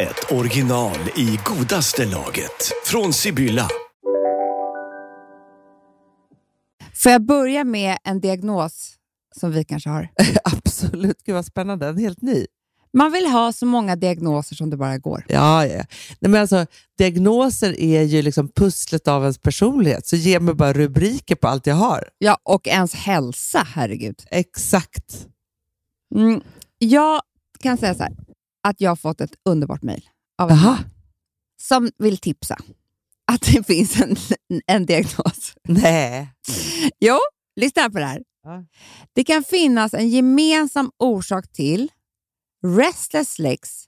ett original i godaste laget. Från Sibylla. Får jag börja med en diagnos som vi kanske har? Absolut, gud vad spännande. En helt ny. Man vill ha så många diagnoser som det bara går. Ja, ja. Nej, men alltså, diagnoser är ju liksom pusslet av ens personlighet, så ge mig bara rubriker på allt jag har. Ja, och ens hälsa, herregud. Exakt. Mm. Jag kan säga så här, att jag har fått ett underbart mejl av en som vill tipsa att det finns en, en diagnos. Nej. Jo, lyssna på det här. Ja. Det kan finnas en gemensam orsak till restless legs,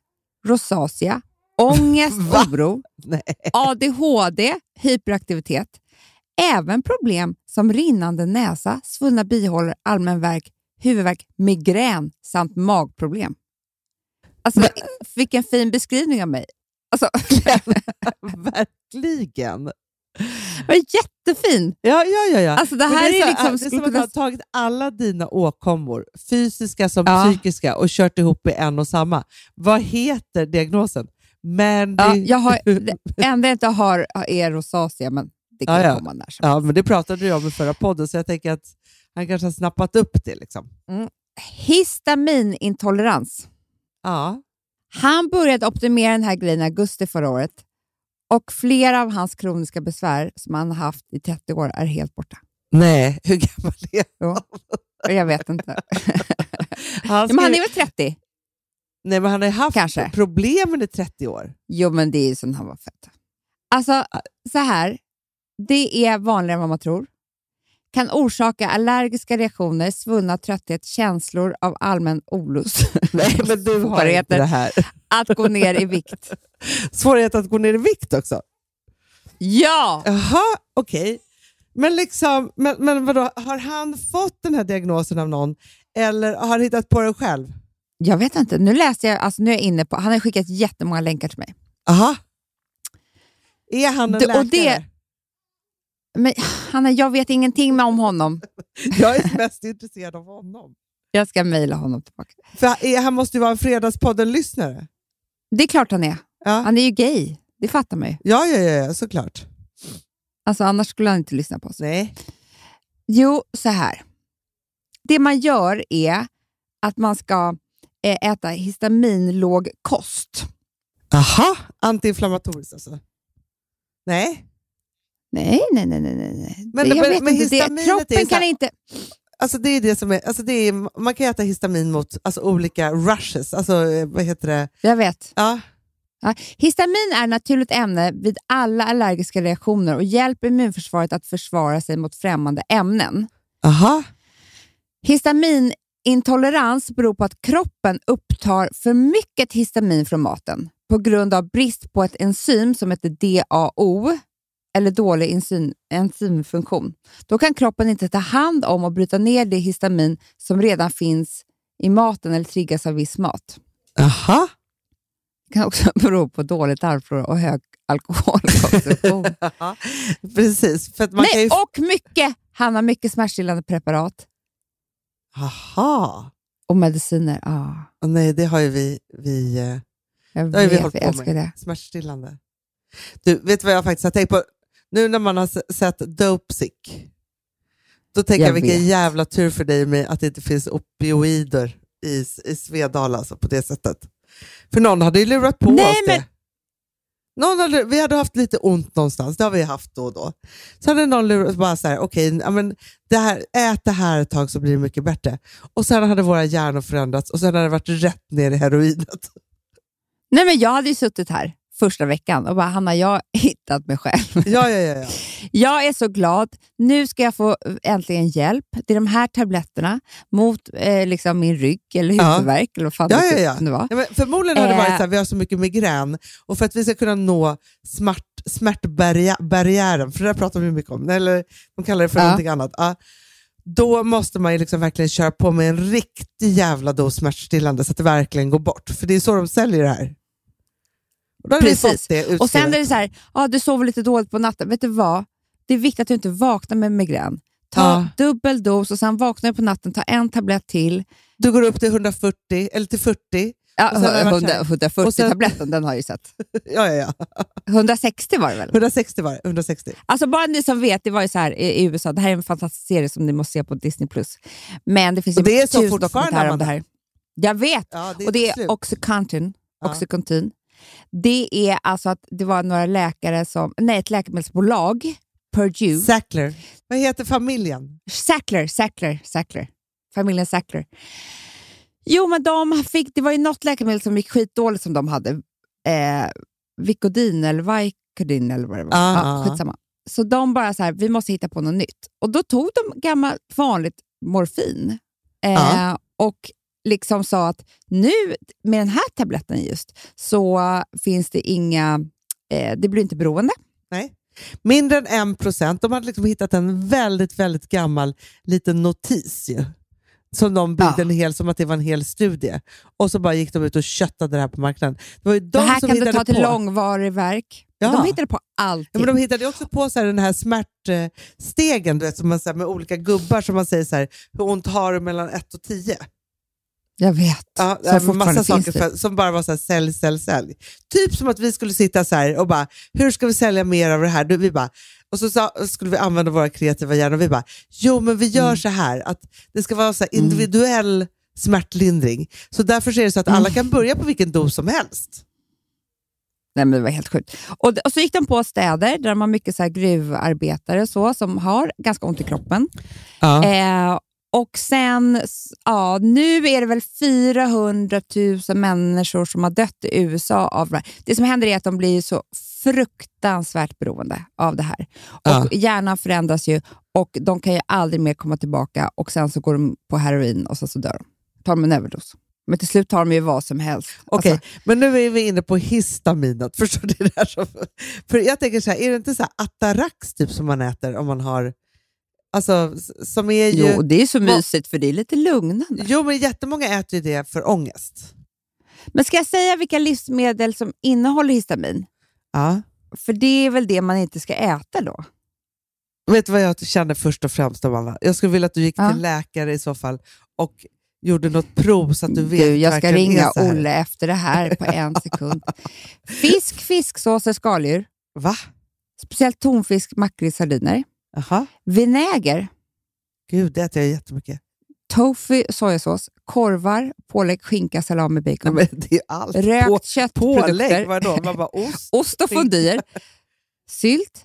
rosacea, ångest, oro, Nej. ADHD, hyperaktivitet, även problem som rinnande näsa, svullna bihålor, allmän värk, huvudvärk, migrän samt magproblem. Alltså, vilken fin beskrivning av mig. Alltså, Verkligen. det var jättefin. Ja, ja, ja. ja. Alltså, det Men här är, är så liksom- det är som att du har tagit alla dina åkommor, fysiska som Ja. psykiska, och kört ihop i en och samma. Vad heter diagnosen? Men Ja, det, jag har, det enda jag inte har är rosacea, men det kan Ja, ja. komma när som ja, men det pratade du om i förra podden, så jag tänker att han kanske har snappat upp det. Liksom. Histaminintolerans. Ja. Han började optimera den här grejen i augusti förra året och flera av hans kroniska besvär som han har haft i 30 år är helt borta. Nej, hur gammal är Jo. Jag vet inte. han? Men han är väl 30? Nej, men han har haft Kanske. problemen i 30 år. Jo, men det är ju sen han var född. Alltså, så här. Det är vanligare än vad man tror. Kan orsaka allergiska reaktioner, svullna trötthet, känslor av allmän olust. Nej, men du har inte det här. att gå ner i vikt. Svårighet att gå ner i vikt också. Ja! Jaha, okej. Men, liksom, men, men vadå, har han fått den här diagnosen av någon eller har han hittat på den själv? Jag vet inte. Nu läste jag, alltså nu är jag inne på, han har skickat jättemånga länkar till mig. Aha. Är han en Det- läkare? Men Hanna, jag vet ingenting om honom. Jag är mest intresserad av honom. Jag ska mejla honom tillbaka. För han måste ju vara en Fredagspodden-lyssnare. Det är klart han är. Ja. Han är ju gay. Det fattar man ju. Ja, ja, ja, ja, såklart. Alltså, annars skulle han inte lyssna på oss. Nej. Jo, så här. Det man gör är att man ska eh, äta histaminlåg kost. Aha, antiinflammatoriskt alltså? Nej. Nej, nej, nej. nej, nej. Men- jag men- vet men inte. Det, kroppen så kan här- inte... Alltså det är det som är, alltså det är, man kan äta histamin mot alltså olika rushes, alltså eh, vad heter det? Jag vet. Ja. Ja. Histamin är ett naturligt ämne vid alla allergiska reaktioner och hjälper immunförsvaret att försvara sig mot främmande ämnen. Aha. Histaminintolerans beror på att kroppen upptar för mycket histamin från maten på grund av brist på ett enzym som heter DAO, eller dålig enzym, enzymfunktion. Då kan kroppen inte ta hand om och bryta ner det histamin som redan finns i maten eller triggas av viss mat. Aha. Det kan också bero på dålig tarmflora och hög alkoholkonsumtion. Precis, för man Nej, ju... och mycket! Han har mycket smärtstillande preparat Aha. och mediciner. Ah, nej, det har ju vi, vi, eh, jag det har ju vi vet, hållit jag på med. det. Smärtstillande. Du, vet du vad jag faktiskt har tänkt på? Nu när man har sett Dope Sick, då tänker jag, Jag vilken vet. jävla tur för dig mig att det inte finns opioider i, i Svedala alltså, på det sättet. För någon hade ju lurat på Nej, oss men- det. Någon hade, vi hade haft lite ont någonstans, det har vi haft då och då. Så hade någon lurat bara så här, okej, men det här, ät det här ett tag så blir det mycket bättre. Och sen hade våra hjärnor förändrats och sen hade det varit rätt ner i heroinet. Nej, men jag hade ju suttit här första veckan och bara, Hanna, jag har hittat mig själv. Ja, ja, ja. ja. Jag är så glad. Nu ska jag få eh, äntligen hjälp. Det är de här tabletterna mot eh, liksom min rygg eller Ja. huvudvärk eller vad fan Ja, det ja, ja. kunde vara. Ja, förmodligen har det varit Eh. så här, vi har så mycket migrän och för att vi ska kunna nå smart, smärtbarriären, för det där pratar vi mycket om, eller de kallar det för Ja. någonting annat. Ja, då måste man ju liksom verkligen köra på med en riktig jävla dos smärtstillande så att det verkligen går bort. För det är så de säljer det här. Då har vi Precis. fått det Och sen är det så här, ah, du sover lite dåligt på natten. Vet du vad? Det är viktigt att du inte vaknar med migrän. Ta Ja. dubbel dos och sen vaknar du på natten, ta en tablett till. Du går upp till 140 eller till 40. Ja, Och sen har det varit så här. 100, 140 Och sen- tabletten, den har jag ju sett. Ja, ja, ja. 160 var det väl? 160 var det. 160. Alltså bara ni som vet, det var ju så här i USA, det här är en fantastisk serie som ni måste se på Disney+. Men det finns ju det är så tusen fortfarande, dokumentärer om det här. Jag vet! Ja, det och det är Oxycontin. Oxycontin. Det är alltså att det var några läkare som, nej ett läkemedelsbolag, Purdue, Sackler. Vad heter familjen? Sackler, Sackler, Sackler. Familjen Sackler. Jo, men de fick, det var ju något läkemedel som gick skitdåligt som de hade. Eh, Vicodin eller Vicodin eller vad det var. Ah, ja, ah. skitsamma. Så de bara så här, vi måste hitta på något nytt. Och då tog de gammalt vanligt morfin eh, Ja. och liksom sa att nu med den här tabletten just så finns det inga, eh, det blir inte beroende. Nej. Mindre än en procent. De hade liksom hittat en väldigt, väldigt gammal liten notis ju. Som de byggde Ja. en hel, som att det var en hel studie. Och så bara gick de ut och köttade det här på marknaden. Det var ju de det här som kan du ta till på. långvarig verk. Ja. De hittade på allting. Ja, men de hittade också på så här, den här smärtstegen, du vet, som man, så här, med olika gubbar som man säger så här, hur ont har du mellan 1 och 10? Jag vet. Ja, Så fortfarande massa saker för, som bara var så här, sälj, sälj, sälj. Typ som att vi skulle sitta så här och bara, hur ska vi sälja mer av det här? Du, vi bara, och så sa, skulle vi använda våra kreativa hjärnor och vi bara, jo men vi gör Mm. så här, att det ska vara så här individuell smärtlindring. Så därför är det så att alla Mm. kan börja på vilken dos som helst. Nej, men det var helt sjukt. Och, och så gick de på städer där de har mycket så gruvarbetare och så, som har ganska ont i kroppen. Ja. Eh, och sen, ja, nu är det väl 400 000 människor som har dött i USA av det. Det som händer är att de blir så fruktansvärt beroende av det här. Ja. Och Hjärnan förändras ju och de kan ju aldrig mer komma tillbaka och sen så går de på heroin och så, så dör de. Tar de en överdos. Men till slut tar de ju vad som helst. Okej, Alltså, men nu är vi inne på histaminet. Förstår du? Det där som, för jag tänker så här, är det inte så här Atarax typ som man äter om man har... Alltså, som är ju... jo, det är så mysigt för det är lite lugnande. Jo, men jättemånga äter ju det för ångest. Men ska jag säga vilka livsmedel som innehåller histamin? Ja. För det är väl det man inte ska äta då? Vet du vad jag kände först och främst, Amanda? Jag skulle vilja att du gick Ja. till läkare i så fall och gjorde något prov så att du vet Du, jag ska ringa. Olle efter det här på en sekund. Fisk, fisksåser, skaldjur. Va? Speciellt tonfisk, makrill, sardiner. Jaha. Vinäger, Gud, det äter jag jättemycket. tofu, sojasås, korvar, pålägg, skinka, salami, Nej, bacon. men det är allt. Rökt På, köttprodukter. pålägg, vadå? Man bara ost. Ost och fondyer. Sylt,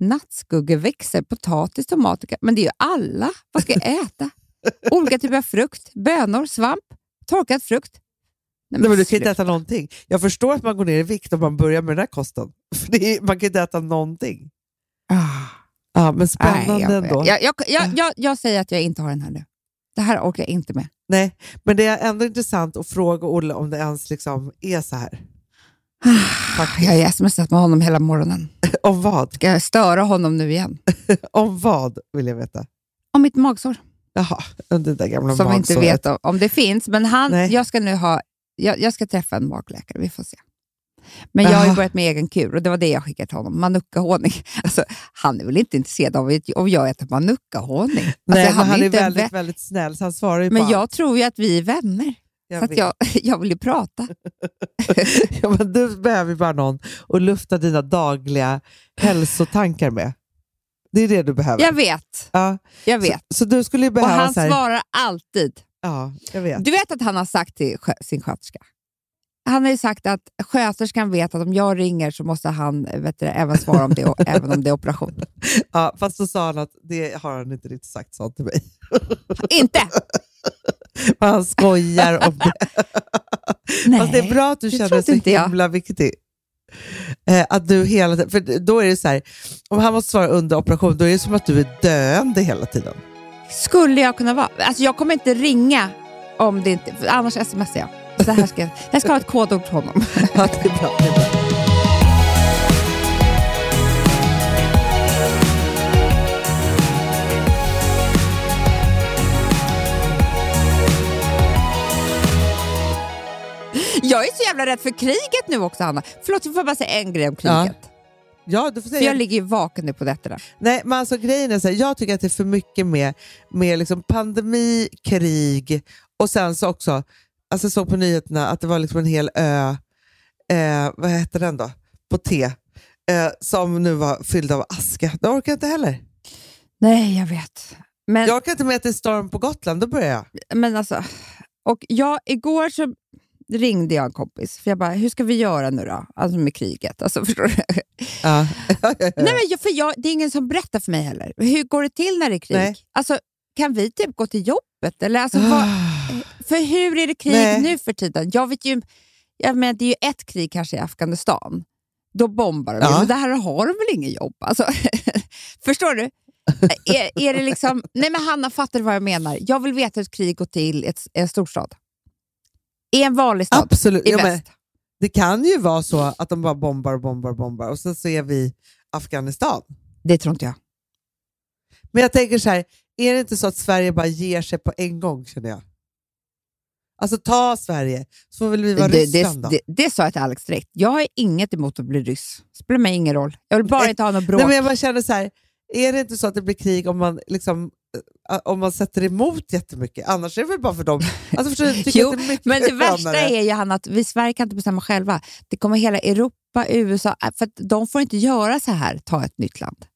nattskuggväxter, potatis, tomater. Men det är ju alla. Vad ska jag äta? Olika typer av frukt, bönor, svamp, torkad frukt. Nej, Nej, men du kan inte äta någonting. Jag förstår att man går ner i vikt om man börjar med den här kosten. Är, man kan inte äta någonting. Ah. Ja, men Nej, spännande jag, ändå. jag, jag, jag, jag, jag säger att jag inte har den här nu. Det här orkar jag inte med. Nej, men det är ändå intressant att fråga Olle om det ens liksom är så här. Faktiskt. Jag har smsat med honom hela morgonen. Om vad? Ska jag störa honom nu igen? Om vad vill jag veta. Om mitt magsår, Jaha, det där gamla som vi inte magsåret. vet om, om det finns. Men han, Nej. jag ska nu ha, jag, jag ska träffa en magläkare, vi får se. Men jag har ju börjat med egen kur och det var det jag skickade till honom. Manuka-honung. Alltså, han är väl inte intresserad av om jag äter manuka-honung? Alltså, Nej, men han är en väldigt, vän. väldigt snäll, så han svarar ju Men jag allt. tror ju att vi är vänner. Jag så att jag, jag vill ju prata. ja, men du behöver ju bara någon att lufta dina dagliga hälsotankar med. Det är det du behöver. Jag vet. Ja. Jag vet. Så, så du skulle ju Och behöva... han här, svarar alltid. Ja, jag vet. Du vet att han har sagt till sin sköterska. Han har ju sagt att sköterskan vet att om jag ringer så måste han vet du, även svara om det, även om det är operation. Ja, fast så sa han att det har han inte riktigt sagt så till mig. Inte! Men han skojar om det. Nej, fast det är bra att du känner dig så inte jag. himla viktig. Eh, att du hela tiden, för då är det så här, om han måste svara under operation, då är det som att du är döende hela tiden. Skulle jag kunna vara? Alltså jag kommer inte ringa om det inte... Annars smsar jag. Så här ska, jag ska ha ett kodord till honom. Ja, det är bra. Det är bra. Jag är så jävla rädd för kriget nu också, Hanna. Förlåt, får jag bara säga en grej om kriget? Ja, du får För säga. jag ligger ju vaken nu på nätterna. Nej, men alltså grejen är så här, jag tycker att det är för mycket med, med liksom pandemi, krig och sen så också, alltså såg på nyheterna att det var liksom en hel ö, eh, vad heter den då? På T, eh, som nu var fylld av aska. Det orkar jag inte heller. Nej, jag vet. Men, Jag orkar inte med att det är storm på Gotland, då börjar jag. men alltså... Och jag, igår så ringde jag en kompis, för jag bara, hur ska vi göra nu då? Alltså med kriget. Alltså, förstår du? Ja. Nej, men för jag, det är ingen som berättar för mig heller. Hur går det till när det är krig? Nej. Alltså, kan vi typ gå till jobbet? Eller, alltså, vad, för hur är det krig Nej. nu för tiden? Jag vet ju, jag menar, det är ju ett krig kanske i Afghanistan. Då bombar de, Ja. men där har de väl ingen jobb? Alltså, förstår du? är, är det liksom, nej men Hanna, fattar du vad jag menar? Jag vill veta hur ett krig går till i ett, en storstad. I en vanlig stad. Absolut. I Ja, väst. det kan ju vara så att de bara bombar och bombar och bombar och så är vi Afghanistan. Det tror inte jag. Men jag tänker så här, är det inte så att Sverige bara ger sig på en gång känner jag? Alltså ta Sverige, så får väl vi vara Det, Ryssland det, då. det, det sa jag till Alex direkt. Jag har inget emot att bli ryss. spelar mig ingen roll. Jag vill bara Nej. inte ha något bråk. Nej, men jag bara känner så här, är det inte så att det blir krig om man, liksom, eh, om man sätter emot jättemycket? Annars är det väl bara för dem. Alltså, förstår du, tycker Jo, det Men det värsta är ju Hanna, att vi i Sverige kan inte bestämma själva. Det kommer hela Europa, USA, för de får inte göra så här, ta ett nytt land.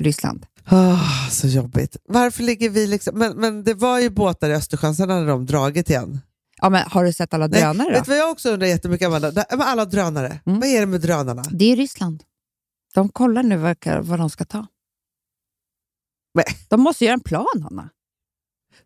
Ryssland. Ah, så jobbigt. Varför ligger vi liksom... Men, men det var ju båtar i Östersjön, sen hade de dragit igen. Ja, men har du sett alla drönare Nej, då? vet du vad jag också undrar jättemycket, Amanda? Men Alla drönare, Mm. vad är det med drönarna? Det är Ryssland. De kollar nu vad, vad de ska ta. Nej. De måste göra en plan, Hanna.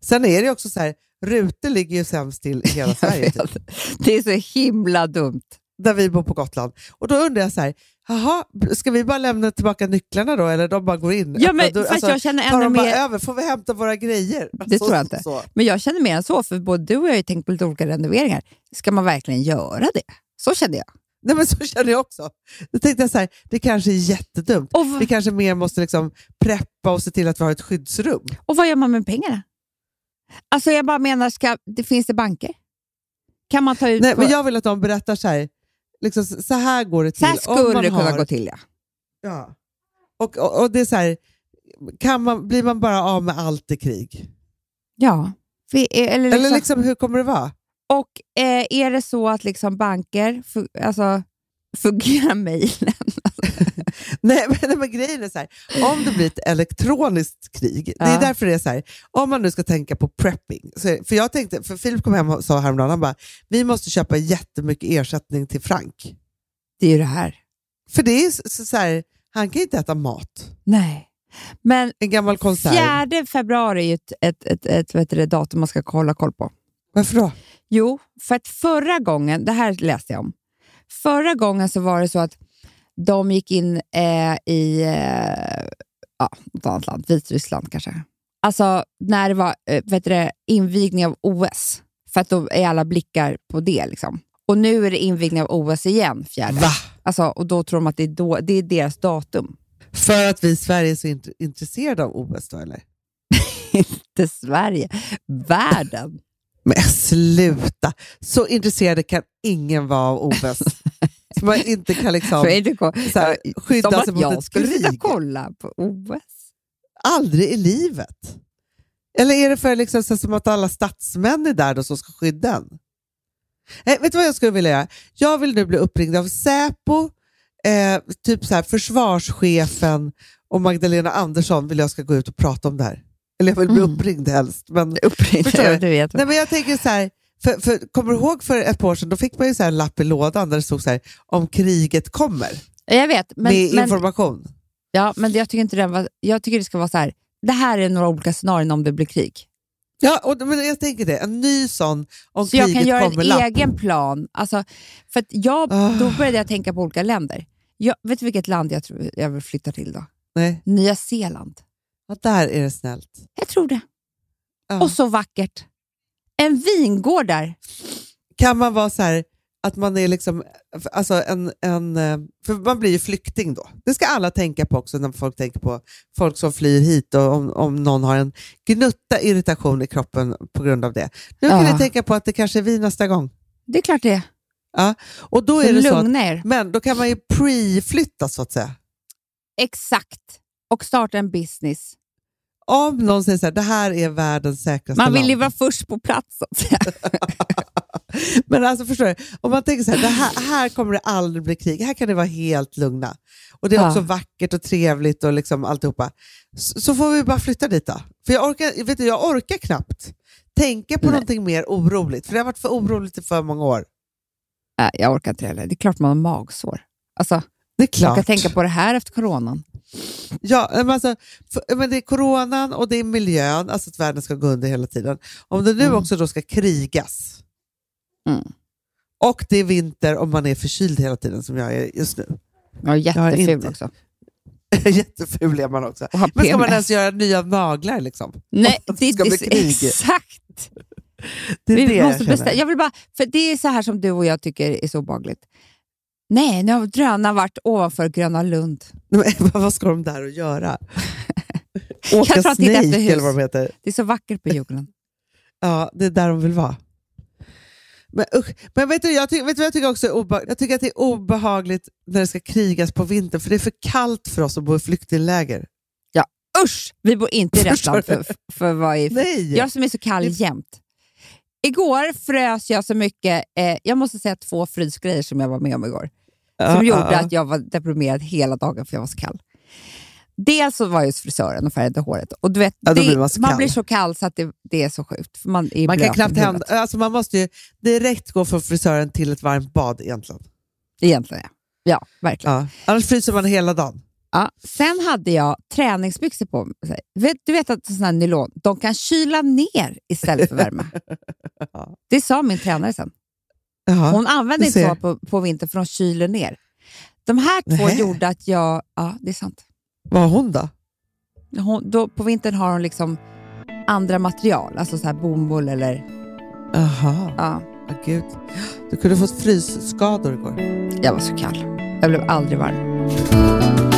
Sen är det också så här, Rute ligger ju sämst till i hela Sverige, typ, Det är så himla dumt. där vi bor på Gotland. Och då undrar jag så här, jaha, ska vi bara lämna tillbaka nycklarna då, eller de bara går in? Ja, men, Då- fast jag känner tar de bara mer... över? Får vi hämta våra grejer? Det tror jag inte. Så. Men jag känner mer än så, för både du och jag har tänkt på lite olika renoveringar. Ska man verkligen göra det? Så kände jag. Nej, men så känner jag också. Då tänkte jag så här, det kanske är jättedumt. Vi kanske mer måste liksom preppa och se till att vi har ett skyddsrum. och vad gör man med pengarna? Alltså jag bara menar, ska, det finns det banker? Kan man ta ut... Nej, på, men jag vill att de berättar så här, liksom, så här går det till. så här skulle det kunna gå till, ja. Ja. Och, och, och det är så här, kan man, blir man bara av med allt i krig? ja. För, eller liksom, Eller liksom, hur kommer det vara? Och eh, är det så att liksom banker, fu- alltså, fungerar mejlen? Nej men, men grejen är så här, om det blir ett elektroniskt krig, det är Ja. därför det är så här, om man nu ska tänka på prepping, så, för jag tänkte, för Filip kom hem och sa häromdagen, han bara, vi måste köpa jättemycket ersättning till Frank. Det är ju det här. För det är så, så här, han kan inte äta mat. Nej. Men En gammal konserv. 4 februari är ju ett, ett, ett, ett, heter det, datum man ska hålla koll på. Varför då? Jo, för att förra gången, det här läste jag om. Förra gången så var det så att de gick in eh, i eh, ja, något annat land, Vitryssland kanske. Alltså när det var eh, vet du det, invigning av OS. För att då är alla blickar på det. Liksom. Och nu är det invigning av OS igen, fjärde. Va? Alltså, och då tror de att det är, då, det är deras datum. För att vi i Sverige är så int- intresserade av OS då eller? Inte Sverige, världen. Men sluta! Så intresserade kan ingen vara av OS. så man inte kan liksom ko- så här, skydda Som sig mot jag ett skulle sitta och kolla på OS. Aldrig i livet. Eller är det för liksom så som att alla statsmän är där då som ska skydda en? Eh, vet du vad jag skulle vilja göra? Jag vill nu bli uppringd av Säpo, eh, typ så här, försvarschefen och Magdalena Andersson vill jag ska gå ut och prata om det här. Eller jag vill bli Mm. uppringd helst. Men, Uppringda, Förstår du? du vet. nej, men jag tänker så här, för, för, kommer du ihåg för ett par år sedan, då fick man ju så här en lapp i lådan där det stod så här, om kriget kommer, Jag vet, men, med men, information. ja, men jag tycker inte det var, Jag tycker det ska vara så här. Det här är några olika scenarion om det blir krig. Ja, och, men jag tänker det. En ny sån om Så jag kriget kan göra kommer en lapp. egen plan. Alltså, för jag, Ah. Då började jag tänka på olika länder. Jag, vet du vilket land jag, tror jag vill flytta till då? Nej, Nya Zeeland. ja, där är det snällt. Jag tror det. Ja. Och så vackert. En vingård där. Kan man vara så här att man är liksom, alltså en, en, eh, för man blir ju flykting då. Det ska alla tänka på också när folk tänker på folk som flyr hit och om, om någon har en gnutta irritation i kroppen på grund av det. Nu kan Ja. ni tänka på att det kanske är vi nästa gång. Det är klart det. Ja. Och då är det så att, lugna er. men då kan man ju pre-flytta så att säga. Exakt. Och starta en business. Om någon säger så här, det här är världens säkraste Man vill land. ju vara först på plats. Men alltså förstår du, om man tänker så här, här, här kommer det aldrig bli krig, här kan det vara helt lugna. Och det är Ja. också vackert och trevligt och liksom alltihopa. Så, så får vi bara flytta dit då. För jag orkar, vet du, jag orkar knappt tänka på Nej. någonting mer oroligt, för det har varit för oroligt i för många år. Nej, jag orkar inte heller. Det är klart man har magsår. Alltså, Det är jag klart. kan tänka på det här efter coronan. Ja, men alltså, för, men det är coronan och det är miljön, alltså att världen ska gå under hela tiden. Om det nu Mm. också då ska krigas, Mm. och det är vinter och man är förkyld hela tiden som jag är just nu. Jag är jätteful inte. också. Jätteful är man också. Men ska man ens göra nya naglar liksom? Nej, det, ska det, krig. exakt. Det är Vi det jag måste bestämma. Jag vill bara, för det är så här som du och jag tycker är så obehagligt. Nej, nu har drönaren varit ovanför Gröna Lund. Men, vad ska de där att göra? Åka Snake eller vad de heter. Det är så vackert på jorden. Ja, det är där de vill vara. Men, usch. Men vet du, jag, ty- vet du vad jag tycker också är obehagligt? Jag tycker att det är obehagligt när det ska krigas på vintern, för det är för kallt för oss att bo i flyktingläger. Usch! Vi bor inte i rätt Förstår land du? för, för vad är Nej! Jag som är så kall Det- jämt. Igår frös jag så mycket. Eh, jag måste säga två frysgrejer som jag var med om igår. Som gjorde att jag var deprimerad hela dagen för jag var så kall. Dels så var hos frisören och färgade håret. Och du vet, Ja, det, blir man kall. blir så kall så att det, det är så sjukt. Man är Man kan knappt hända, alltså man måste ju direkt gå från frisören till ett varmt bad egentligen. Egentligen ja. Ja, verkligen. Ja. Annars fryser man hela dagen. Ja. Sen hade jag träningsbyxor på mig. Du vet att såna här nylon, de kan kyla ner istället för värme. Ja. Det sa min tränare sen. Jaha. Hon använder inte så på, på vintern för de kyler ner. De här två Nähä. gjorde att jag... Ja, det är sant. Vad har hon då? Hon, då, på vintern har hon liksom andra material, alltså så här bomull eller... Jaha, Ja, oh, gud. Du kunde fått frysskador igår. jag var så kall. Jag blev aldrig varm.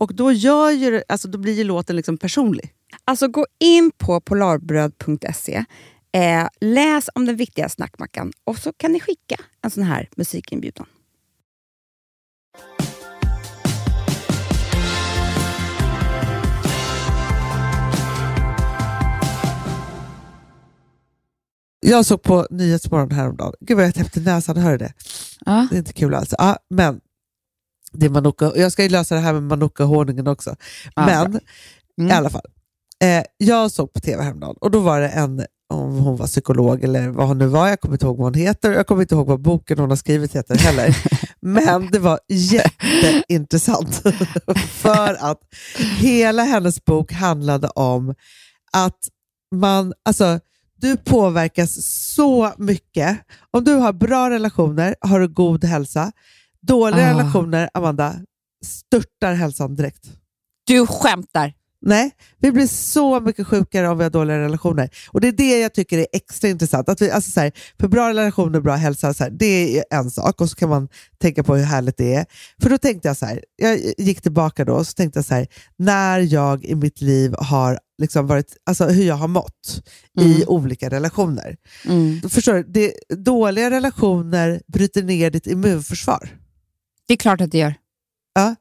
Och då, gör ju, det- alltså, då blir ju låten liksom personlig. Alltså gå in på polarbröd.se, eh, läs om den viktiga snackmackan och så kan ni skicka en sån här musikinbjudan. Jag såg på Nyhetsmorgon häromdagen. Gud vad jag täppte näsan, hör du det? Ja. Det är inte kul alls. Ja, men det är Manuka. Jag ska ju lösa det här med Manuka-honungen också. Ja, men Mm. i alla fall. Eh, jag såg på tv häromdagen och då var det en, om hon var psykolog eller vad hon nu var, jag kommer inte ihåg vad hon heter, jag kommer inte ihåg vad boken hon har skrivit heter heller. men det var jätteintressant. För att hela hennes bok handlade om att man, alltså du påverkas så mycket. Om du har bra relationer har du god hälsa. Dåliga Ah. relationer, Amanda, störtar hälsan direkt. Du skämtar! Nej, vi blir så mycket sjukare om vi har dåliga relationer. Och Det är det jag tycker är extra intressant. Att vi, alltså så här, för bra relationer, bra hälsa, så här, det är en sak. Och så kan man tänka på hur härligt det är. För då tänkte jag så här, jag gick tillbaka då och så tänkte jag så här, när jag i mitt liv har liksom varit, alltså hur jag har mått i Mm. olika relationer. Mm. Förstår du? Det, dåliga relationer bryter ner ditt immunförsvar. Det är klart att det gör. Ja.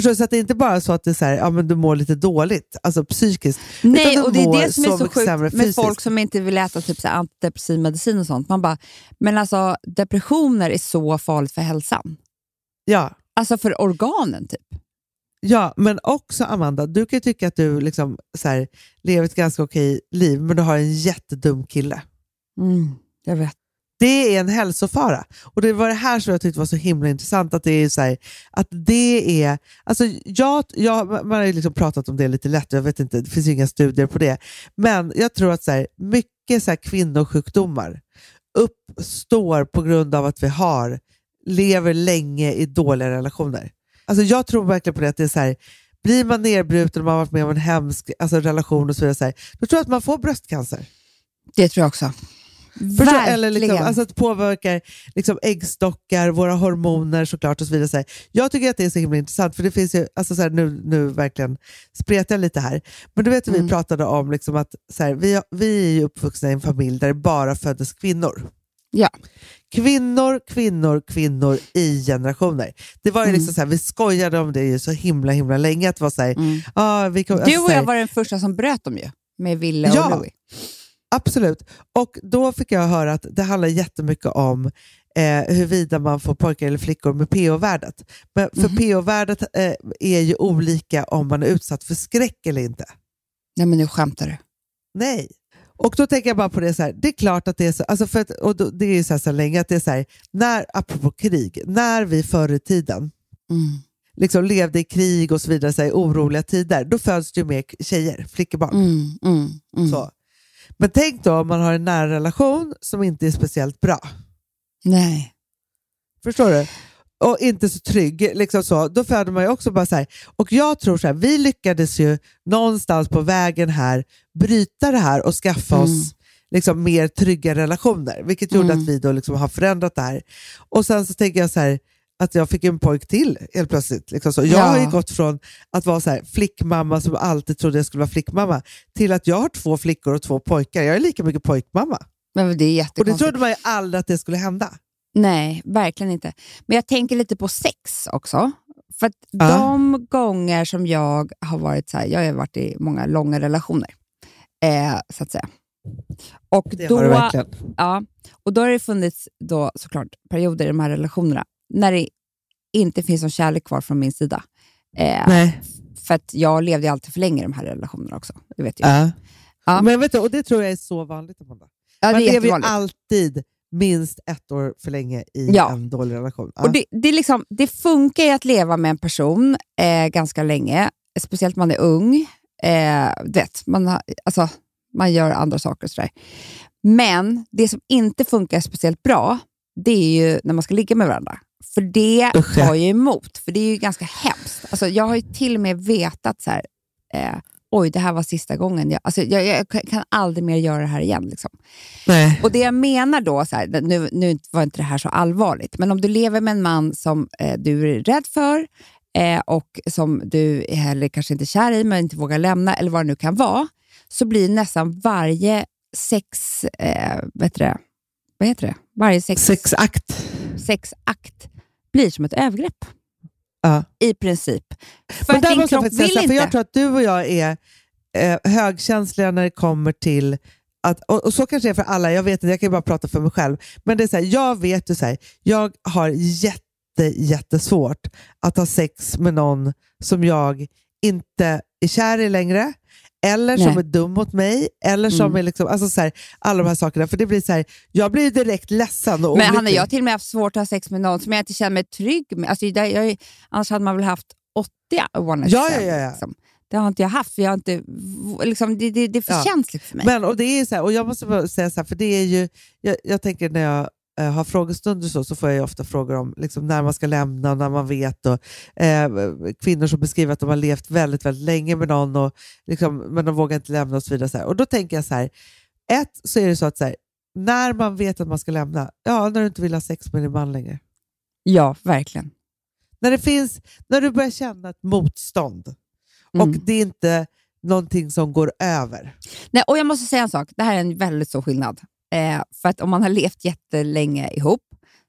Så att det är inte bara så att det är så här, ja, men du mår lite dåligt, alltså psykiskt. Nej, och det är det som är så sjukt med folk som inte vill äta typ så antidepressiv medicin och sånt. Man bara, men alltså depressioner är så farligt för hälsan. Ja. Alltså för organen typ. Ja, men också Amanda, du kan ju tycka att du liksom, så här, lever ett ganska okej liv, men du har en jättedum kille. Mm, jag vet. Det är en hälsofara. Och det var det här som jag tyckte var så himla intressant, att det är så här, att det är... Alltså jag, jag, man har ju liksom pratat om det lite lätt, jag vet inte, det finns ju inga studier på det. Men jag tror att så här, mycket så här, kvinnosjukdomar uppstår på grund av att vi har, lever länge i dåliga relationer. Alltså jag tror verkligen på det, att det är så här, blir man nedbruten och man har varit med om en hemsk alltså relation och så vidare, så här, då tror jag att man får bröstcancer. Det tror jag också. Verkligen. Eller liksom, alltså att påverkar liksom äggstockar, våra hormoner såklart och så vidare. Så här. Jag tycker att det är så himla intressant för det finns ju, alltså så här, nu, nu verkligen spretar jag lite här, men du vet hur vi Mm. pratade om liksom att så här, vi, vi är ju uppvuxna i en familj där det bara föddes kvinnor. Ja. Kvinnor, kvinnor, kvinnor i generationer. Det var ju Mm. liksom så här, vi skojade om det ju så himla himla länge. Att det var så här, Mm. ah, vi kom, Du alltså och jag var den första som bröt dem ju, med Ville och Ja. Louis. Absolut. Och då fick jag höra att det handlar jättemycket om eh, huruvida man får pojkar eller flickor med PO-värdet. Men för Mhm. PO-värdet eh, är ju olika om man är utsatt för skräck eller inte. Nej men nu skämtar du. Nej. Och då tänker jag bara på det så här, det är klart att det är så, alltså för att, och då, det är ju så, här så länge att det är så här, när, apropå krig, när vi förr i tiden Mm. liksom levde i krig och så vidare, så här, oroliga tider, då föds det ju mer tjejer, flickebarn. Mm, mm, mm. Så. Men tänk då om man har en nära relation som inte är speciellt bra. Nej. Förstår du? Och inte så trygg. Liksom så. Då föder man ju också bara så här. Och jag tror så här, vi lyckades ju någonstans på vägen här bryta det här och skaffa Mm. oss liksom mer trygga relationer. Vilket gjorde Mm. att vi då liksom har förändrat det här. Och sen så tänker jag så här, att jag fick en pojk till helt plötsligt. Liksom så. Jag Ja. har ju gått från att vara så här, flickmamma som alltid trodde jag skulle vara flickmamma till att jag har två flickor och två pojkar. Jag är lika mycket pojkmamma. Men det är Och det trodde man ju aldrig att det skulle hända. Nej, verkligen inte. Men jag tänker lite på sex också. För att Ja. de gånger som jag har varit så här, jag har varit i många långa relationer, eh, så att säga. Och Det då, har du verkligen. Ja, och då har det funnits då såklart perioder i de här relationerna när det inte finns någon kärlek kvar från min sida. Eh, Nej. för att jag levde alltid för länge i de här relationerna också. Det vet jag. Ja. Ja. Men vet du, och det tror jag är så vanligt Amanda. Ja, det Man är lever ju alltid minst ett år för länge i Ja. en dålig relation. Ja. Och det, det, liksom, det funkar ju att leva med en person eh, ganska länge, speciellt om man är ung. Eh, vet, man, har, alltså, man gör andra saker och sådär. Men det som inte funkar speciellt bra, det är ju när man ska ligga med varandra. För det Usch, tar ju emot, för det är ju ganska hemskt. Alltså, jag har ju till och med vetat så här, eh, oj, det här var sista gången. Jag, alltså, jag, jag kan aldrig mer göra det här igen. Liksom. Nej. Och det jag menar då, så här, nu, nu var inte det här så allvarligt, men om du lever med en man som eh, du är rädd för eh, och som du heller kanske inte är kär i, men inte vågar lämna, eller vad det nu kan vara, så blir nästan varje sex... Eh, vet du det? Vad heter det? Varje sex, Sexakt. sexakt blir som ett övergrepp. Ja. I princip. För Men där måste jag faktiskt säga, för jag tror att du och jag är eh, högkänsliga när det kommer till att, och, och så kanske det är för alla, jag vet inte, jag kan ju bara prata för mig själv. Men det är så här, jag vet ju så här, jag har jätte, jättesvårt att ha sex med någon som jag inte är kär i längre, eller som Nej. är dum mot mig, eller som Mm. är liksom, alltså så här, alla de här sakerna. För det blir så här, jag blir direkt ledsen och Men Hanna, jag har till och med haft svårt att ha sex med någon som jag inte känner mig trygg med. Alltså, jag, jag, annars hade man väl haft 80 one Ja, ja, ja, ja. Liksom. Det har inte jag haft, för jag har inte, liksom, det, det, det är för Ja. känsligt för mig. Men, och det är så här, och jag måste bara säga så här, för det är ju, jag, jag tänker när jag eh, har frågestunder så, så får jag ofta frågor om liksom, när man ska lämna och när man vet. Och, eh, kvinnor som beskriver att de har levt väldigt, väldigt länge med någon och, liksom, men de vågar inte lämna och så vidare. Så. Och då tänker jag så här, ett så är det så att så här, när man vet att man ska lämna, ja när du inte vill ha sex med din man längre. ja, verkligen. När, det finns, när du börjar känna ett motstånd Mm. och det är inte någonting som går över. Nej, och jag måste säga en sak, det här är en väldigt stor skillnad. Eh, för att om man har levt jättelänge ihop,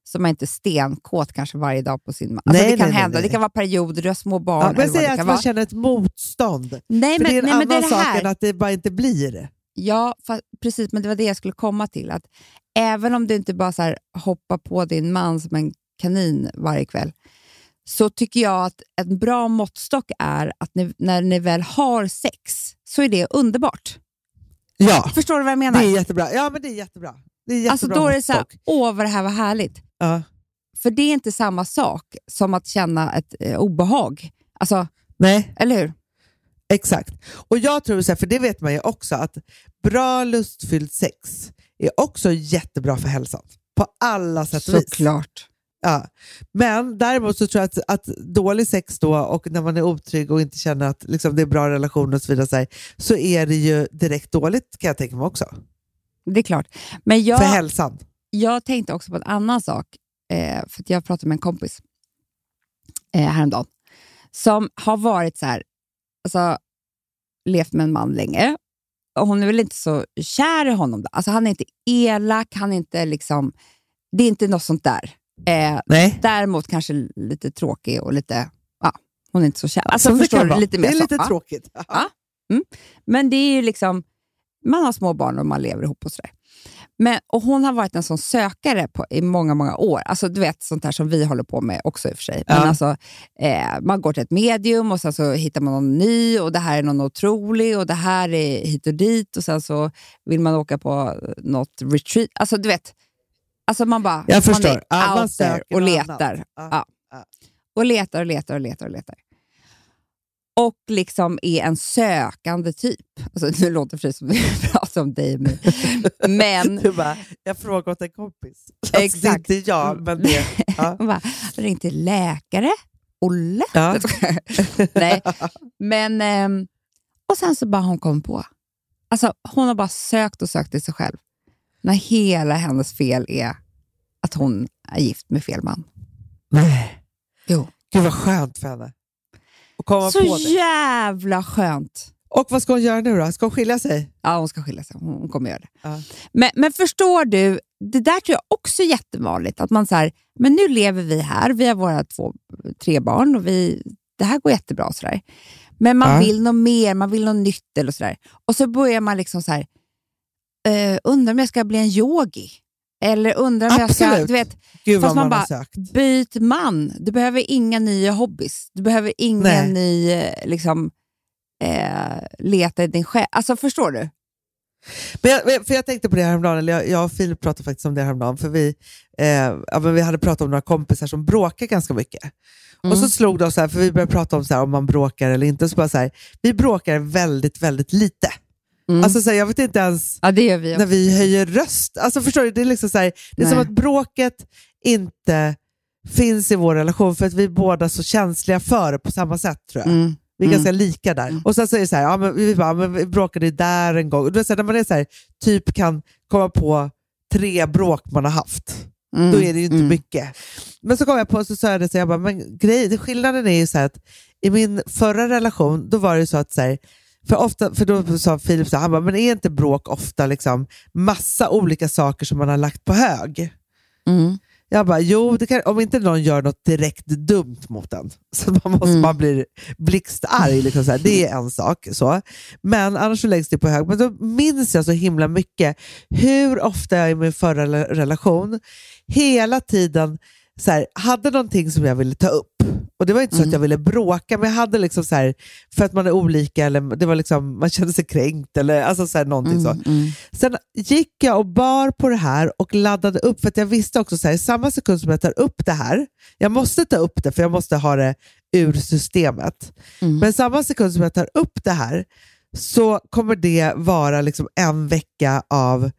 så är man inte stenkåt kanske varje dag på sin man. Alltså, Nej, det kan nej, hända, nej. det kan vara perioder, du har små barn Ja, men säg att man vara. känner ett motstånd. Nej, För men, det är en men det är annan det sak än att det bara inte blir. Ja, fa- precis, men det var det jag skulle komma till. Att även om du inte bara så hoppar på din man som en kanin varje kväll, så tycker jag att en bra måttstock är att ni, när ni väl har sex, så är det underbart. Ja, Förstår du vad jag det menar? är jättebra. Ja, men det är jättebra. Det är jättebra alltså då är det så här, åh vad det här var härligt. Ja. För det är inte samma sak som att känna ett eh, obehag. Alltså, Nej, eller hur? exakt. Och jag tror, så här, för det vet man ju också, att bra lustfyllt sex är också jättebra för hälsan. På alla sätt och vis. Såklart. Ja. Men däremot så tror jag att, att dålig sex då och när man är otrygg och inte känner att liksom, det är bra relationer och så vidare, så, här, så är det ju direkt dåligt kan jag tänka mig också. Det är klart. Men jag, för hälsan. jag tänkte också på en annan sak. Eh, för jag pratade med en kompis eh, häromdagen som har varit så här, alltså, levt med en man länge. Och hon är väl inte så kär i honom. Då. Alltså, han är inte elak, han är inte liksom... Det är inte något sånt där. Eh, Nej. däremot kanske lite tråkig och lite... Ja, hon är inte så kär. Alltså, det förstår kan du? Lite mer det är så. lite Ja. tråkigt. Ja. Mm. Men det är ju liksom, man har små barn och man lever ihop och sådär. Men, och hon har varit en sån sökare på, i många, många år. Alltså, du vet, sånt här som vi håller på med också i och för sig. Men Ja. alltså, eh, man går till ett medium och sen så hittar man någon ny och det här är någon otrolig och det här är hit och dit och sen så vill man åka på något retreat. Alltså, du vet, alltså man bara Jag man förstår. är Ja, man out there och letar. Ja. Och letar och letar och letar och letar. Och liksom är en sökande typ. Alltså, nu låter det som vi pratar om dig och. Men Du bara, jag frågar åt en kompis. Alltså, Exakt. Det är inte jag, men det... Ja. hon bara, ring till läkare. Olle? Ja. Nej, men... ehm, och sen så bara hon kom på. Alltså, hon har bara sökt och sökt i sig själv. När hela hennes fel är att hon är gift med fel man. Nej. Jo. Gud vad skönt för henne. att komma Så på det. jävla skönt. Och vad ska hon göra nu då? Ska hon skilja sig? Ja, hon ska skilja sig. Hon kommer göra det. Ja. Men, men förstår du, det där tror jag också är jättevanligt. Att man så här, men nu lever vi här, vi har våra två, tre barn och vi, det här går jättebra. Så där. Men man Ja. vill något mer, man vill något nytt. Eller så där. Och så börjar man liksom så här, eh, undrar om jag ska bli en yogi. Eller undrar om jag ska, Absolut. du vet, Gud Fast man, man bara- sökt. byt man. Du behöver inga nya hobbys. Du behöver ingen Nej. ny, eh, liksom, eh, leta i din själ. Alltså förstår du? Men jag, för jag tänkte på det häromdagen, eller jag, jag och Filip pratade faktiskt om det häromdagen, för vi, eh, ja, vi hade pratat om några kompisar som bråkar ganska mycket. Och Mm. så slog det oss, här, för vi började prata om så här, om man bråkar eller inte, så bara så här, vi bråkar väldigt, väldigt lite. Mm. Alltså, så här, jag vet inte ens Ja, vi när vi höjer röst. Alltså, förstår du? Det är, liksom så här, det är som att bråket inte finns i vår relation för att vi är båda så känsliga för det på samma sätt tror jag. Mm. Vi är Mm. ganska lika där. Och sen så är det så här, ja, men vi, bara, men vi bråkade där en gång. Och du vet, så här, när man är så här, typ kan komma på tre bråk man har haft, Mm. då är det ju inte Mm. mycket. Men så kom jag på så sa jag det, så jag bara, men grej, skillnaden är ju så här att i min förra relation, då var det så att så här, för, ofta, för då sa Filip så han bara, men är inte bråk ofta liksom massa olika saker som man har lagt på hög? Mm. Jag bara, jo, kan, om inte någon gör något direkt dumt mot en, så man, måste, Mm. man blir blixtarg, liksom så här, det är en sak. Så. Men annars så läggs det på hög. Men då minns jag så himla mycket hur ofta jag i min förra rela- relation hela tiden så här, hade någonting som jag ville ta upp. Och Det var inte så Mm. att jag ville bråka, men jag hade liksom så här, för att man är olika, eller det var liksom, man kände sig kränkt, eller alltså så här, någonting så. Mm. Mm. Sen gick jag och bar på det här och laddade upp, för att jag visste också så här, i samma sekund som jag tar upp det här, jag måste ta upp det för jag måste ha det ur systemet, Mm. men samma sekund som jag tar upp det här så kommer det vara liksom en vecka av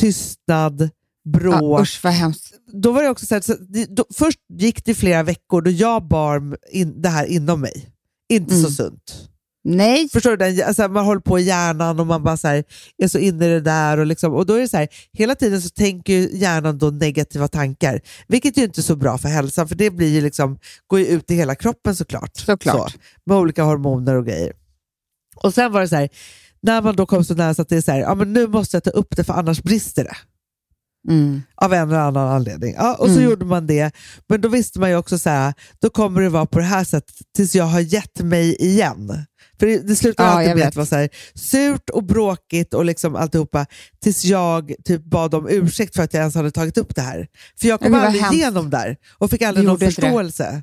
tystnad, bråk. Ja, usch vad hemskt. Då var det också så här, så då, först gick det flera veckor då jag bar in, det här inom mig. Inte så Mm. sunt. Nej. Förstår du? Den, alltså, man håller på i hjärnan och man bara så här, är så inne i det där. Och, liksom, och då är det så här, hela tiden så tänker hjärnan då negativa tankar, vilket ju inte är så bra för hälsan, för det blir ju liksom, går ju ut i hela kroppen såklart. Såklart. Så, med olika hormoner och grejer. Och sen var det så här, när man då kom så nära så att det är så här, ja, men nu måste jag ta upp det för annars brister det. Mm. Av en eller annan anledning. Ja, och så Mm. gjorde man det, men då visste man ju också så här, då kommer det vara på det här sättet tills jag har gett mig igen. För det, det slutar Ja, alltid med vet. att vara så här, surt och bråkigt och liksom alltihopa tills jag typ bad om ursäkt för att jag ens hade tagit upp det här. För jag kom Men aldrig igenom där och fick aldrig någon förståelse.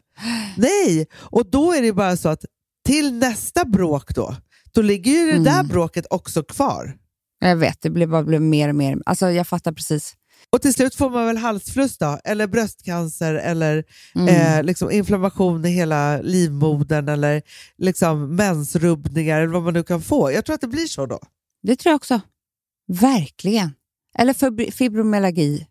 Nej, och då är det bara så att till nästa bråk då, då ligger ju det där Mm. bråket också kvar. Jag vet, det blev bara blev mer och mer. Alltså, jag fattar precis. Och till slut får man väl halsfluss då, eller bröstcancer, eller Mm. eh, liksom inflammation i hela livmodern, eller liksom mensrubbningar, eller vad man nu kan få. Jag tror att det blir så då. Det tror jag också. Verkligen. Eller fibromyalgi.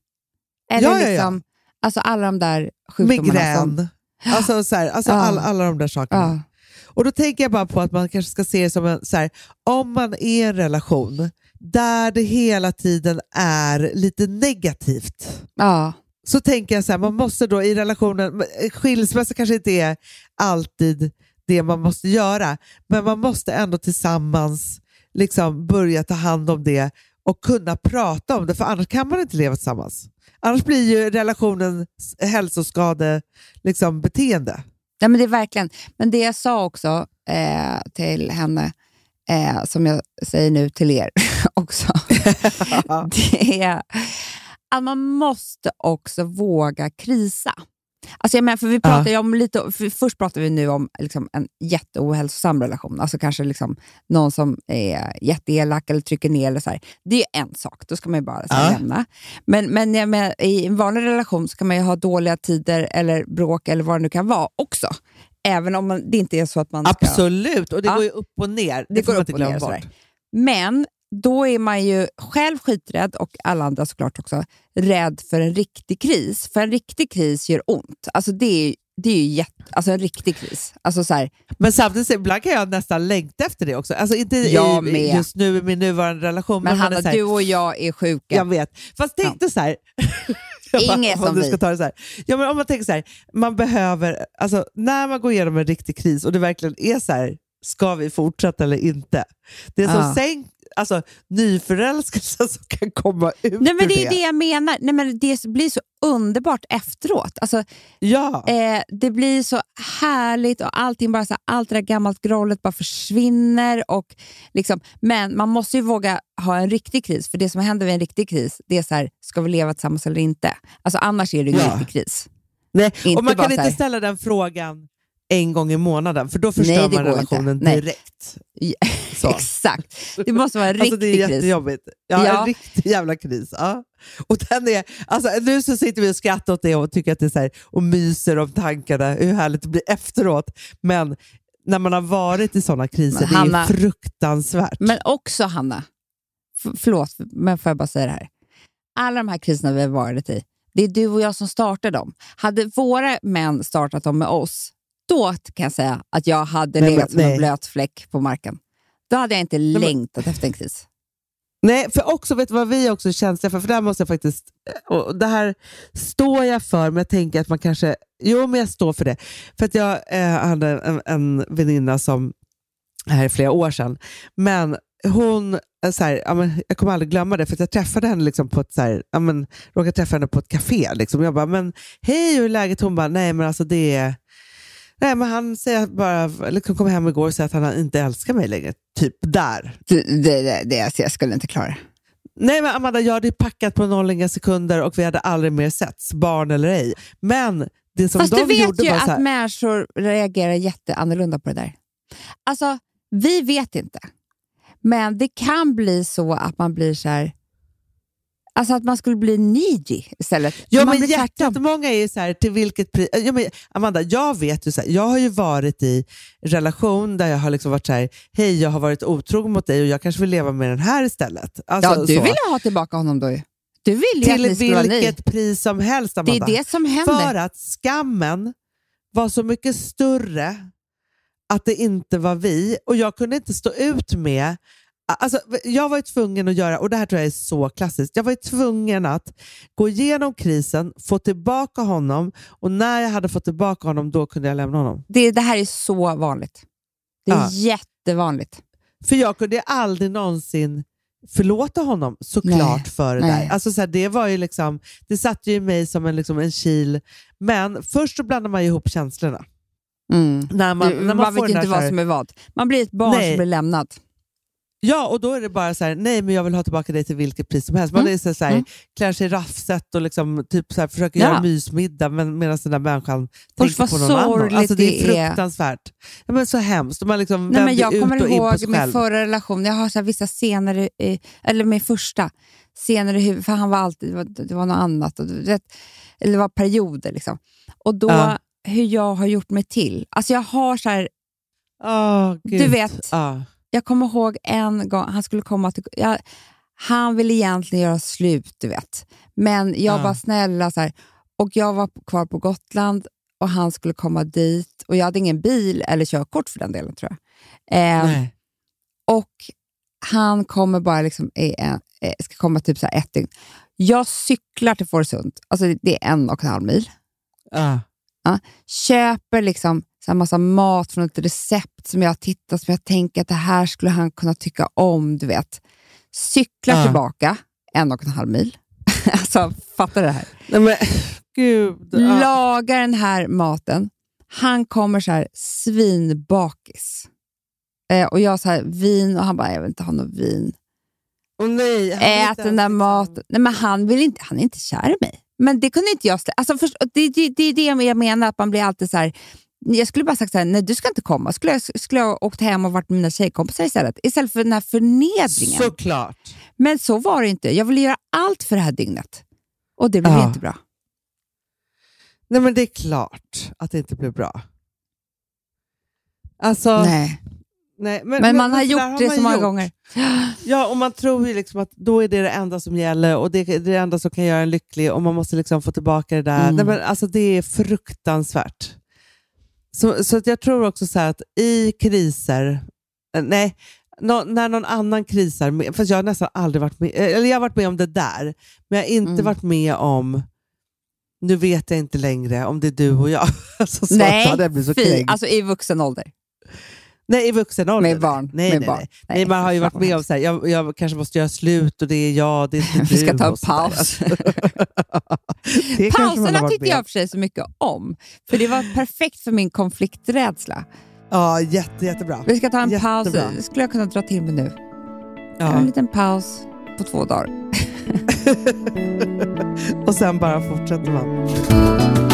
Eller Ja, ja, ja. liksom, Alltså alla de där sjukdomarna. Som, Migrän, alltså, så här, alltså Ja. all, alla de där sakerna. Och då tänker jag bara på att man kanske ska se det som en, så här, om man är i en relation där det hela tiden är lite negativt. Ja. Så tänker jag så här, man måste då i relationen, skilsmässa kanske inte är alltid det man måste göra, men man måste ändå tillsammans liksom börja ta hand om det och kunna prata om det, för annars kan man inte leva tillsammans. Annars blir ju relationen hälsoskade liksom, beteende. Ja, men det är verkligen. Men det jag sa också eh, till henne, eh, som jag säger nu till er också, det är att man måste också våga krisa. Alltså jag menar, för vi pratar ju om lite, för först pratar vi nu om liksom en jätteohälsosam relation, alltså kanske liksom någon som är jätteelak eller trycker ner. Eller så här. Det är en sak, då ska man ju bara så här, Ja. lämna. Men, men jag menar, i en vanlig relation så kan man ju ha dåliga tider eller bråk eller vad det nu kan vara också. Även om man, det inte är så att man ska... Absolut, och det Ja. går ju upp och ner. Det, Det går upp och ner. bort. Men då är man ju själv skiträdd och alla andra såklart också rädd för en riktig kris. För en riktig kris gör ont. Alltså det är, det är ju jätte, alltså en riktig kris. Alltså så här, Men samtidigt, ibland kan jag nästan längta efter det också. Alltså inte Jag i, med. just nu i min nuvarande relation. men är Hanna, du och jag är sjuka. Jag vet. Fast tänk dig så här. Inget om vi. ska ta det så här. Ja, men om man tänker så här, man behöver, alltså, när man går igenom en riktig kris och det verkligen är så här, ska vi fortsätta eller inte? Det är som Ja. sen, alltså, nyförälskelsen som kan komma ut Nej, men det är det jag menar. Nej, men det blir så underbart efteråt. Alltså, Ja. eh, det blir så härligt och allting bara så här, allt det där gammalt grollet bara försvinner. Och liksom, men man måste ju våga ha en riktig kris, för det som händer vid en riktig kris, det är så här, ska vi leva tillsammans eller inte? Alltså, annars är det ju Ja. riktig kris. Nej, inte och man kan inte här- ställa den frågan en gång i månaden, för då förstör Nej, man relationen inte. Direkt. Exakt. Det måste vara en Alltså riktig det är kris. jättejobbigt. Ja, Ja. en riktig jävla kris. Ja. Och den är, alltså, nu så sitter vi och skrattar åt det och tycker att det är så här, och myser om tankarna, hur härligt det blir efteråt. Men när man har varit i sådana kriser, Men det är Hanna- fruktansvärt. Men också, Hanna, f- förlåt, men får jag bara säga det här. Alla de här kriserna vi har varit i, det är du och jag som startar dem. Hade våra män startat dem med oss, då kan jag säga att jag hade Nej, men- legat som en nej. blöt fläck på marken. Då hade jag inte men- längtat efter en kris. Nej, för också, vet du vad vi också är känsliga för? För det här måste jag faktiskt, och det här står jag för, men jag tänker att man kanske, jo men jag står för det. För att jag eh, hade en, en väninna som, här är flera år sedan, men hon, eh, så här, ja, men, jag kommer aldrig glömma det, för att jag träffade henne liksom på ett, så här, ja, men, råkade träffa henne på ett café. Liksom. Jag bara, men hej hur är läget? Hon bara, nej men alltså det är Nej, men han säger bara, liksom kom hem igår och säger att han inte älskar mig längre. Typ där. Det, det, det, det, jag skulle inte klara det. Nej men Amanda, jag hade packat på noll inga sekunder och vi hade aldrig mer setts, barn eller ej. Men det som Fast de du vet gjorde ju att människor reagerar jätteannorlunda på det där. Alltså, vi vet inte. Men det kan bli så att man blir så här... Alltså att man skulle bli needy istället. Ja, man men jättemånga är så här, till vilket pris... Ja, men Amanda, jag vet ju så här, jag har ju varit i relation där jag har liksom varit så här, hej jag har varit otrogen mot dig och jag kanske vill leva med den här istället. Alltså, Ja, du så. ville ha tillbaka honom då ju. Du ville ju Till vilket pris som helst Det Amanda. är det som händer. För att skammen var så mycket större att det inte var vi och jag kunde inte stå ut med Alltså, jag var ju tvungen att göra, och det här tror jag är så klassiskt, jag var tvungen att gå igenom krisen, få tillbaka honom och när jag hade fått tillbaka honom då kunde jag lämna honom. Det, det här är så vanligt. Det är Ja. jättevanligt. För jag kunde aldrig någonsin förlåta honom såklart Nej, för det nej. där. Alltså, så här, det, var ju liksom, det satt ju i mig som en, liksom, en kil. Men först så blandar man ihop känslorna. Mm. När man, när man, man vet inte vad här- som är vad. Man blir ett barn Nej. som blir lämnat. Ja, och då är det bara så här, nej men jag vill ha tillbaka dig till vilket pris som helst. Man Mm. är så så här, Mm. klär sig raffset och liksom, typ så här, försöker Ja. göra mysmiddag men, medan den där människan Först tänker på någon annan. Alltså, det är fruktansvärt. Ja, men så hemskt. Man liksom Nej, men jag kommer ihåg min förra relation. Jag har så vissa scener, i, eller min första scener i huvudet, för han var alltid, det var, det var något annat. Och, vet, eller det var perioder. Liksom. Och då, Ja. hur jag har gjort mig till. Alltså jag har så här, Åh, Du vet. Ja. Jag kommer ihåg en gång, han skulle komma till... Jag, han ville egentligen göra slut, du vet. Men jag Ja. var snälla så här, och jag var kvar på Gotland och han skulle komma dit. Och Jag hade ingen bil eller körkort för den delen, tror jag. Eh, och han kommer bara liksom, eh, ska komma typ så ett dygn. Jag cyklar till Fårösund, alltså det är en och en halv mil. Ah. Köper liksom så här massa mat från ett recept som jag har tittat som jag tänker att det här skulle han kunna tycka om. du vet. Cyklar Ja. tillbaka en och en halv mil. alltså, fattar du det här? Nej, men gud. Ja. Lagar den här maten. Han kommer så här svinbakis. Eh, och jag så här, vin och han bara, jag vill inte ha något vin. Åh nej, Ät den där liksom- maten. Nej, men han, vill inte, han är inte kär i mig. Men det kunde inte jag stä- alltså, det, det, det är det jag menar, att man blir alltid så här. Jag skulle bara sagt så här, nej du ska inte komma. Skulle jag, skulle jag åkt hem och varit med mina tjejkompisar istället? Istället för den här förnedringen. Såklart. Men så var det inte. Jag ville göra allt för det här dygnet. Och det blev Ja. inte bra. Nej, men det är klart att det inte blir bra. Alltså, Nej. nej, Men, man har gjort det man så många gjort. gånger. Ja, och man tror ju liksom att då är det det enda som gäller och det är det enda som kan göra en lycklig och man måste liksom få tillbaka det där. Mm. Nej, men alltså, det är fruktansvärt. Så, så att jag tror också så att i kriser, eh, nej, nå- när någon annan krisar, fast jag har nästan aldrig varit med, eh, eller jag har varit med om det där, men jag har inte Mm. varit med om, nu vet jag inte längre om det är du och jag. Alltså, så Nej, jag blivit så fy. kränkt. Alltså i vuxen ålder. Nej, i vuxen ålder. Med barn. Nej, med nej, barn. nej. Nej, man har ju varit med om så här, jag, jag kanske måste göra slut och det är jag, det är inte Vi ska du ta en paus. Pauserna tyckte jag för sig så mycket om. För det var perfekt för min konflikträdsla. Ja, jätte, jättebra. Vi ska ta en paus. Jättebra. Det skulle jag kunna dra till med nu. Ja. En liten paus på två dagar. och sen bara fortsätter man.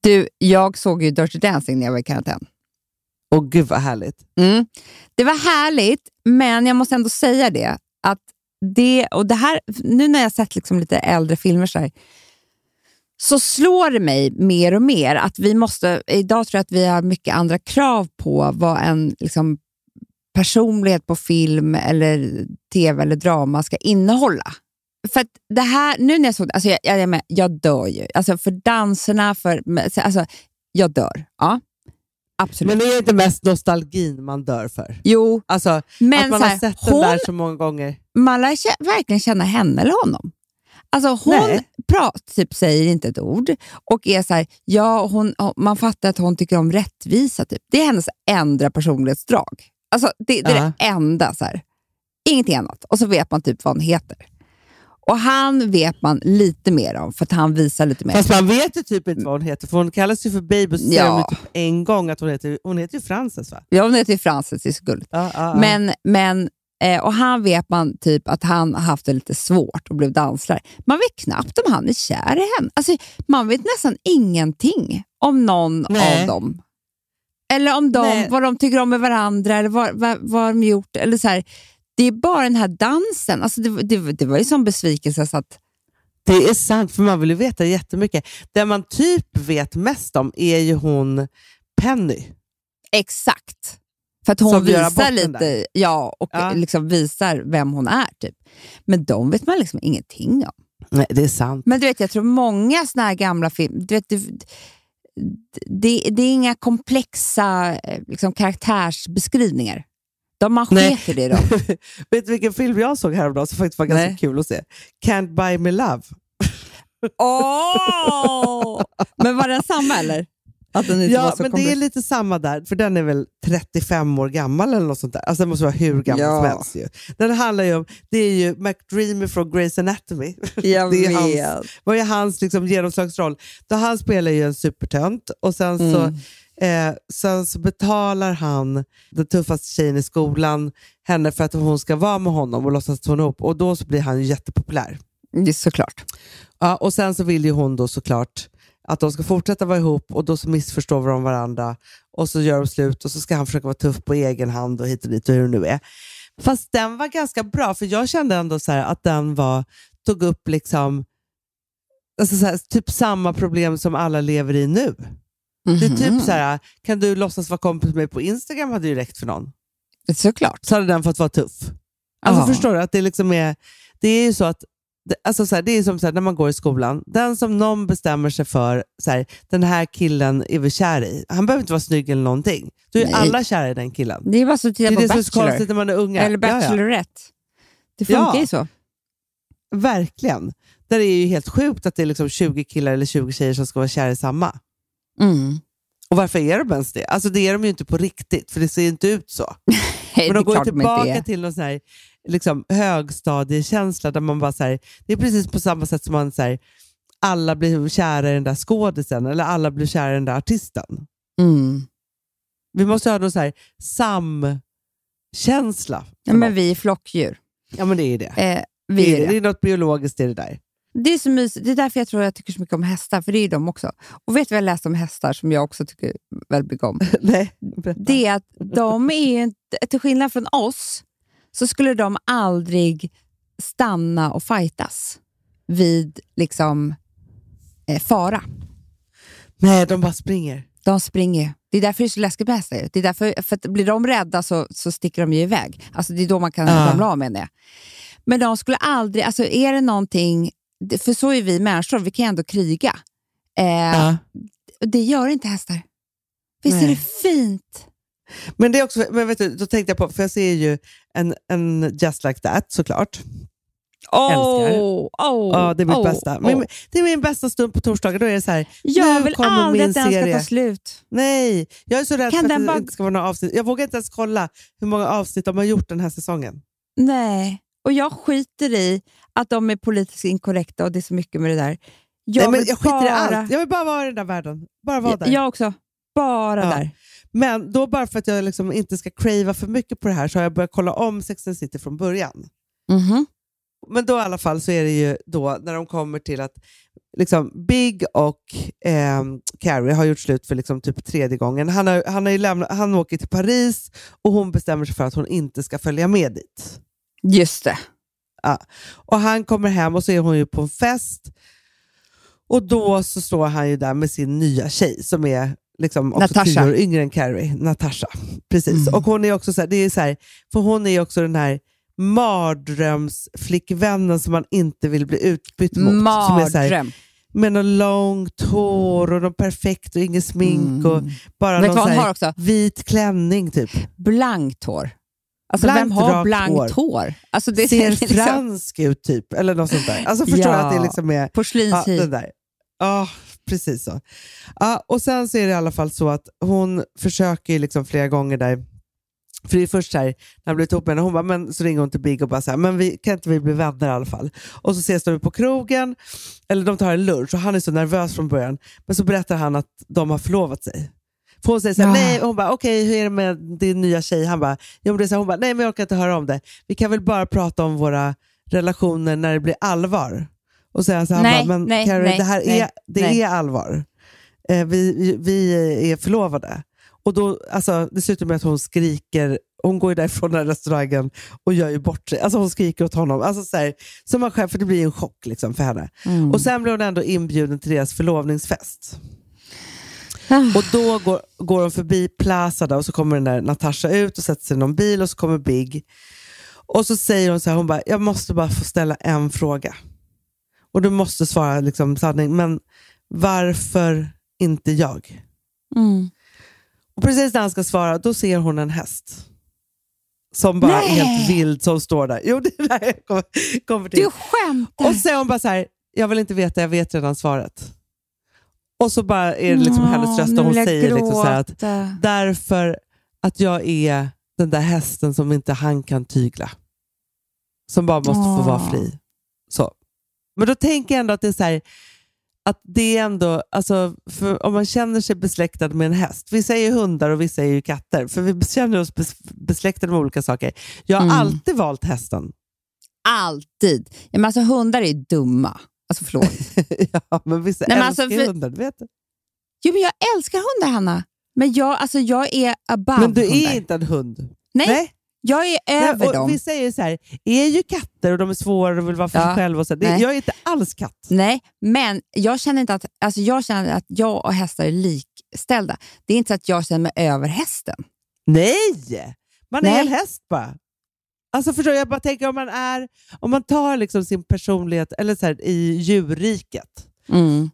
Du, jag såg ju Dirty Dancing när jag var i karantän. Och gud vad härligt. Mm. Det var härligt, men jag måste ändå säga det. Att det, och det här, nu när jag sett liksom lite äldre filmer så, här, så slår det mig mer och mer att vi måste... Idag tror jag att vi har mycket andra krav på vad en liksom, personlighet på film, eller tv eller drama ska innehålla. För det här, nu när jag såg det, alltså jag, jag, jag, jag dör ju. Alltså för danserna, för, alltså, jag dör. Ja, absolut. Men det är inte mest nostalgin man dör för. jo, Alltså, men att man så har här, sett den hon, där så många gånger. man lär verkligen känna henne eller honom. Alltså hon prat, typ, säger inte ett ord och är så här, ja, hon, man fattar att hon tycker om rättvisa. Typ. Det är hennes enda personlighetsdrag. Alltså, det, det är Ja. det enda. Så här. Ingenting annat. Och så vet man typ vad hon heter. Och han vet man lite mer om för att han visar lite mer. Fast man vet ju typ inte vad hon heter, för hon kallas ju för baby och Ja. typ en gång att hon heter, hon heter ju Frances va? Ja, hon heter ju Frances, det är så gulligt. Ja, ja. Men, men, eh, och han vet man typ att han har haft det lite svårt och blev danslärare. Man vet knappt om han är kär i henne. Alltså, man vet nästan ingenting om någon Nej. av dem. Eller om de, Nej. vad de tycker om med varandra, eller vad, vad, vad de gjort. Eller så här. Det är bara den här dansen. Alltså det, det, det var ju sån besvikelse så att... Det är sant, för man vill ju veta jättemycket. Det man typ vet mest om är ju hon Penny. Exakt. För att hon Som visar lite, där. ja, och Ja. Liksom visar vem hon är. typ. Men de vet man liksom ingenting om. Nej, det är sant. Men du vet, jag tror många såna här gamla filmer, du vet, det, det, det är inga komplexa eh, liksom, karaktärsbeskrivningar. De man sket i det då. Vet du vilken film jag såg häromdagen som faktiskt var ganska Nej. kul att se? Can't buy me love. Åh! Men var det samma eller? Att den inte var Ja, så men det är komplex. lite samma där, för den är väl 35 år gammal eller något sånt där. Alltså den måste vara hur gammal Ja. som helst. Ju. Den handlar ju om, det är ju McDreamy från Grey's Anatomy. Jag det är vet. hans, vad är hans liksom, genomslagsroll? Då han spelar ju en supertönt och sen så, Mm. Eh, sen så betalar han den tuffaste tjejen i skolan henne för att hon ska vara med honom och låtsas att hon är ihop. Och då så blir han ju jättepopulär. Det är såklart. Ja, och sen så vill ju hon då såklart att de ska fortsätta vara ihop och då så missförstår de varandra och så gör de slut och så ska han försöka vara tuff på egen hand och hit och dit och hur det nu är. Fast den var ganska bra för jag kände ändå så att den var, tog upp liksom alltså så här, typ samma problem som alla lever i nu. Det är Mhm. typ så här, kan du låtsas vara kompis med mig på Instagram hade ju räckt för någon. Såklart. Så hade den fått vara tuff. Alltså Ja. förstår du? att Det, liksom är, det är ju så att det, alltså så här, det är som så här, när man går i skolan. Den som någon bestämmer sig för, så här, den här killen är vi kär i. Han behöver inte vara snygg eller någonting. Då är Nej. alla kära i den killen. Det är bara så att Det titta på det som är så Bachelor. konstigt när man är unga. Eller Ja, ja. Bachelorette. Det funkar Ja. ju så. Verkligen. Där är ju helt sjukt att det är liksom 20 killar eller 20 tjejer som ska vara kära i samma. Mm. Och varför är de ens det? Alltså det är de ju inte på riktigt, för det ser inte ut så. Men de går de tillbaka till någon sån här, liksom, högstadiekänsla där man bara så här, det är precis på samma sätt som man så här, alla blir kära i den där skådisen eller alla blir kära i den där artisten. Mm. Vi måste ha någon så här samkänsla. Ja, men vi är flockdjur. ja men det är det. Eh, vi det, är, det. det är något biologiskt i det där. Det är så mysigt. Det är därför jag tror jag tycker så mycket om hästar, för det är de också. Och vet du vad jag läste om hästar som jag också tycker väldigt mycket om? Nej, berätta. Det är att de är ju inte, till skillnad från oss, så skulle de aldrig stanna och fightas vid liksom eh, fara. Nej, de bara springer. De springer ju. Det är därför det är så läskigt med hästar. ju. Det är därför, för att blir de rädda så, så sticker de ju iväg. Alltså det är då man kan Ja. ramla av med det. Men de skulle aldrig, alltså är det någonting, för så är vi människor, vi kan ju ändå kriga. Eh, Ja. och Det gör inte hästar. Visst är Nej. det fint? Men det är också, men vet du, då tänkte jag på, för jag ser ju en, en Just Like That såklart. Älskar. Oh, oh, Ja, det är mitt oh, bästa. oh. Min, det är min bästa stund på torsdagar. Då är det så här, Jag nu vill aldrig min att den ska ta slut. Nej, jag är så rädd Kan för att det bara- inte ska vara några avsnitt. Jag vågar inte ens kolla hur många avsnitt de har gjort den här säsongen. Nej, och jag skiter i att de är politiskt inkorrekta och det är så mycket med det där. Jag, Nej, men jag skiter i bara, allt. Jag vill bara vara i den där världen. Bara vara där. Jag, också. Bara Ja. där. Men då bara för att jag liksom inte ska crava för mycket på det här så har jag börjat kolla om Sex and City från början. Mhm. Men då i alla fall så är det ju då när de kommer till att liksom Big och eh, Carrie har gjort slut för liksom typ tredje gången. Han, har, han, har ju lämnat, han åker till Paris och hon bestämmer sig för att hon inte ska följa med dit. Just det. Och Han kommer hem och så är hon ju på en fest och då så står han ju där med sin nya tjej som är liksom också Natasha. tio år yngre än Carrie, Natasha. Precis. Mm. Och hon är också så här, det är så här, för hon är också den här mardrömsflickvännen som man inte vill bli utbytt mot. Som är så här, Mardröm. med något långt hår och något perfekt och inget smink och bara Mm. Vet du någon har också? vit klänning typ. Blankt hår. Alltså Blankt, vem har blankt hår? hår. Alltså, det Ser liksom fransk ut typ, eller något sånt där. Alltså förstår Ja. att det liksom är Ja, porslinshy. det där. Ja, precis så. Ja, och sen så är det i alla fall så att hon försöker liksom flera gånger där, för det är först här, när han blir ihop med henne, hon bara, men, så ringer hon till Big och bara så här, men vi, kan inte vi bli vänner i alla fall? Och så ses de på krogen, eller de tar en lunch och han är så nervös från början, men så berättar han att de har förlovat sig. För hon säger så här, Ja. nej, hon bara, okej, hur är det med din nya tjej? Han bara, men det är så här, hon bara, nej men jag orkar inte höra om det. Vi kan väl bara prata om våra relationer när det blir allvar. Och så, så han Nej, bara, men nej, Carrie, nej, det här nej, är, det nej. är allvar. Eh, vi, vi är förlovade. Och då, alltså, det slutar med att hon skriker, hon går ju därifrån den här restaurangen och gör ju bort sig. Alltså hon skriker åt honom. Alltså, så här, som man själv, för det blir en chock liksom, för henne. Mm. Och sen blir hon ändå inbjuden till deras förlovningsfest. Ah. Och då går, går de förbi Plaza där, och så kommer den där Natasha ut och sätter sig i någon bil och så kommer Big. Och så säger hon så här, hon bara, jag måste bara få ställa en fråga. Och du måste svara liksom sanning, men varför inte jag? Mm. Och precis när han ska svara, då ser hon en häst. Som bara är Nej. helt vild som står där. Jo, det är där kommer till. Du skämtar? Och så säger hon bara så här, jag vill inte veta, jag vet redan svaret. Och så bara är det liksom hennes röst och hon säger liksom så att därför att jag är den där hästen som inte han kan tygla. Som bara måste få vara fri. Så. Men då tänker jag ändå att det är så här, att det är ändå, alltså, om man känner sig besläktad med en häst, vissa är ju hundar och vissa är ju katter, för vi känner oss bes, besläktade med olika saker. Jag har Mm. alltid valt hästen. Alltid. Ja, men alltså, hundar är dumma. Alltså förlåt. ja, men vissa Nej, men älskar alltså, för- hundar, du vet. jo, men jag älskar hundar, Hanna. Men jag, alltså, jag är above Men du är hundar. inte en hund. Nej, jag är över Nej, dem. Är ju så här, är ju katter och de är svåra och vill vara för sig Ja. själva. Och så. Det, Nej. jag är inte alls katt. Nej, men jag känner inte att, alltså jag känner att jag och hästar är likställda. Det är inte så att jag känner mig över hästen. Nej! Man är Nej. en häst bara. Alltså förstår jag bara tänker om man är, om man tar liksom sin personlighet eller så här, i djurriket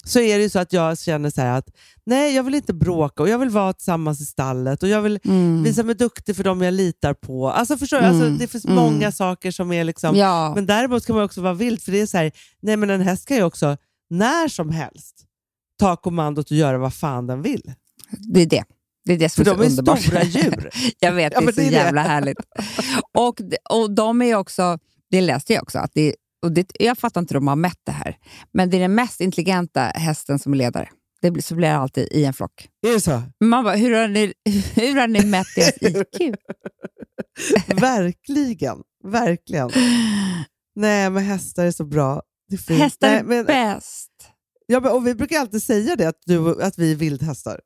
så är det ju så att jag känner så att nej, jag vill inte bråka och jag vill vara tillsammans i stallet och jag vill Mm. visa mig duktig för dem jag litar på. Alltså förstår du, Mm. alltså, det finns Mm. många saker som är liksom... Ja, Men däremot kan man också vara vild, för det är så här, nej men en häst kan ju också när som helst ta kommandot och göra vad fan den vill. det är det. Det är det som För är så de är underbart. stora djur. jag vet, Ja, det är så det är det. jävla härligt. Och, och de är också, det läste jag också, att det, och det, jag fattar inte hur de har mätt det här, men det är den mest intelligenta hästen som är ledare. Det blir, så blir det alltid i en flock. Är det så? Man bara, hur har ni, hur har ni mätt deras IQ? Verkligen. Verkligen. Nej, men hästar är så bra. Det är. Hästar Nej, är men, bäst. ja, men, och Vi brukar alltid säga det, att, du, att vi är vildhästar.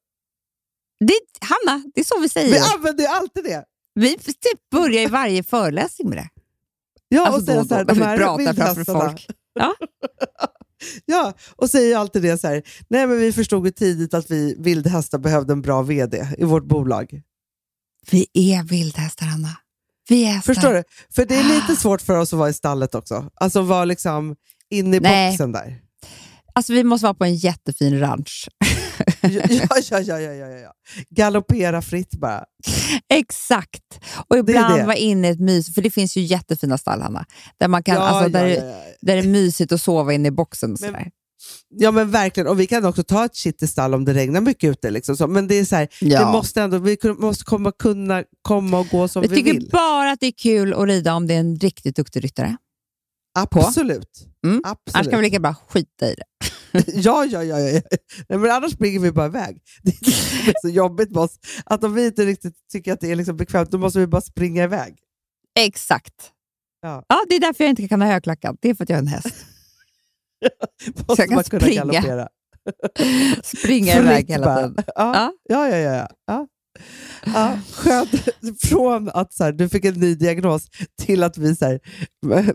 Det, Hanna, det är så vi säger. Vi använder ju alltid det. Vi typ börjar i varje föreläsning med det. Ja, Alltså och säger så här, de här pratar framför folk. Ja. Ja, och säger alltid det så här. Nej, men vi förstod ju tidigt att vi vildhästar behövde en bra VD i vårt bolag. Vi är vildhästar, Hanna. Vi är hästar. Förstår du? För det är lite svårt för oss att vara i stallet också. Alltså vara liksom inne i Nej. boxen där. Alltså, vi måste vara på en jättefin ranch. Ja, ja, ja, ja, ja, ja. Galoppera fritt bara. Exakt. Och ibland det. vara inne i ett mys, för det finns ju jättefina stall, Hanna. Där, man kan, ja, alltså, där, ja, ja, där det är mysigt att sova inne i boxen. Och Men- ja, men verkligen. Och vi kan också ta ett shit i stall om det regnar mycket ute. Liksom. Så, men det är så här, Ja. det måste ändå, vi måste komma, kunna komma och gå som Jag vi tycker vill. bara att det är kul att rida om det är en riktigt duktig ryttare. Absolut. Mm. Absolut. Annars kan vi lika bra skita i det. Ja, ja, ja. ja. Nej, men annars springer vi bara iväg. Det är så jobbigt med oss. Att om vi inte riktigt tycker att det är liksom bekvämt, då måste vi bara springa iväg. Exakt. Ja. Ja, det är därför jag inte kan ha högklackat. Det är för att jag är en häst. Måste kan man kunna springa. Springa iväg hela tiden. Ja, ja, ja. ja, ja. Ja. skönt. Från att så här, du fick en ny diagnos till att vi så här,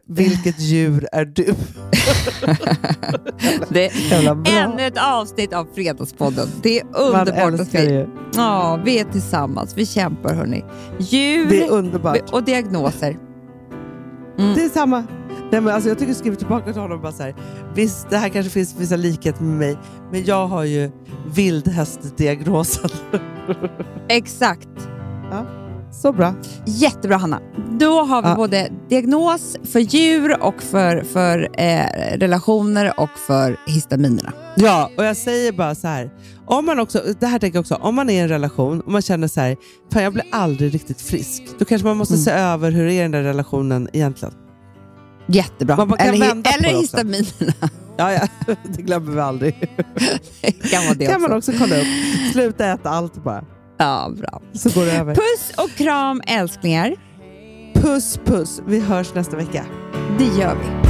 vilket djur är du? Det är ännu ett avsnitt av Fredagspodden. Det är underbart att vi, ja, vi är tillsammans. Vi kämpar, hörni. Djur och diagnoser. Det är samma. Nej, men alltså, jag tycker skriva tillbaka till honom bara så här, visst det här kanske finns vissa likheter med mig, men jag har ju vildhästdiagnosen. Exakt. Så bra. Jättebra, Hanna. Då har vi Ja. både diagnos för djur och för, för eh, relationer och för histaminerna. Ja, och jag säger bara så här. Om man också, det här tänker jag också, om man är i en relation och man känner så här, fan jag blir aldrig riktigt frisk. Då kanske man måste Mm. se över hur är den där relationen egentligen. Jättebra. Man kan eller vända på eller det också. histaminerna. Ja, ja. det glömmer vi aldrig. Det kan vara det kan också. man också kolla upp. Sluta äta allt bara, Ja, bra. så går det över. Puss och kram älsklingar. Puss puss, vi hörs nästa vecka. Det gör vi.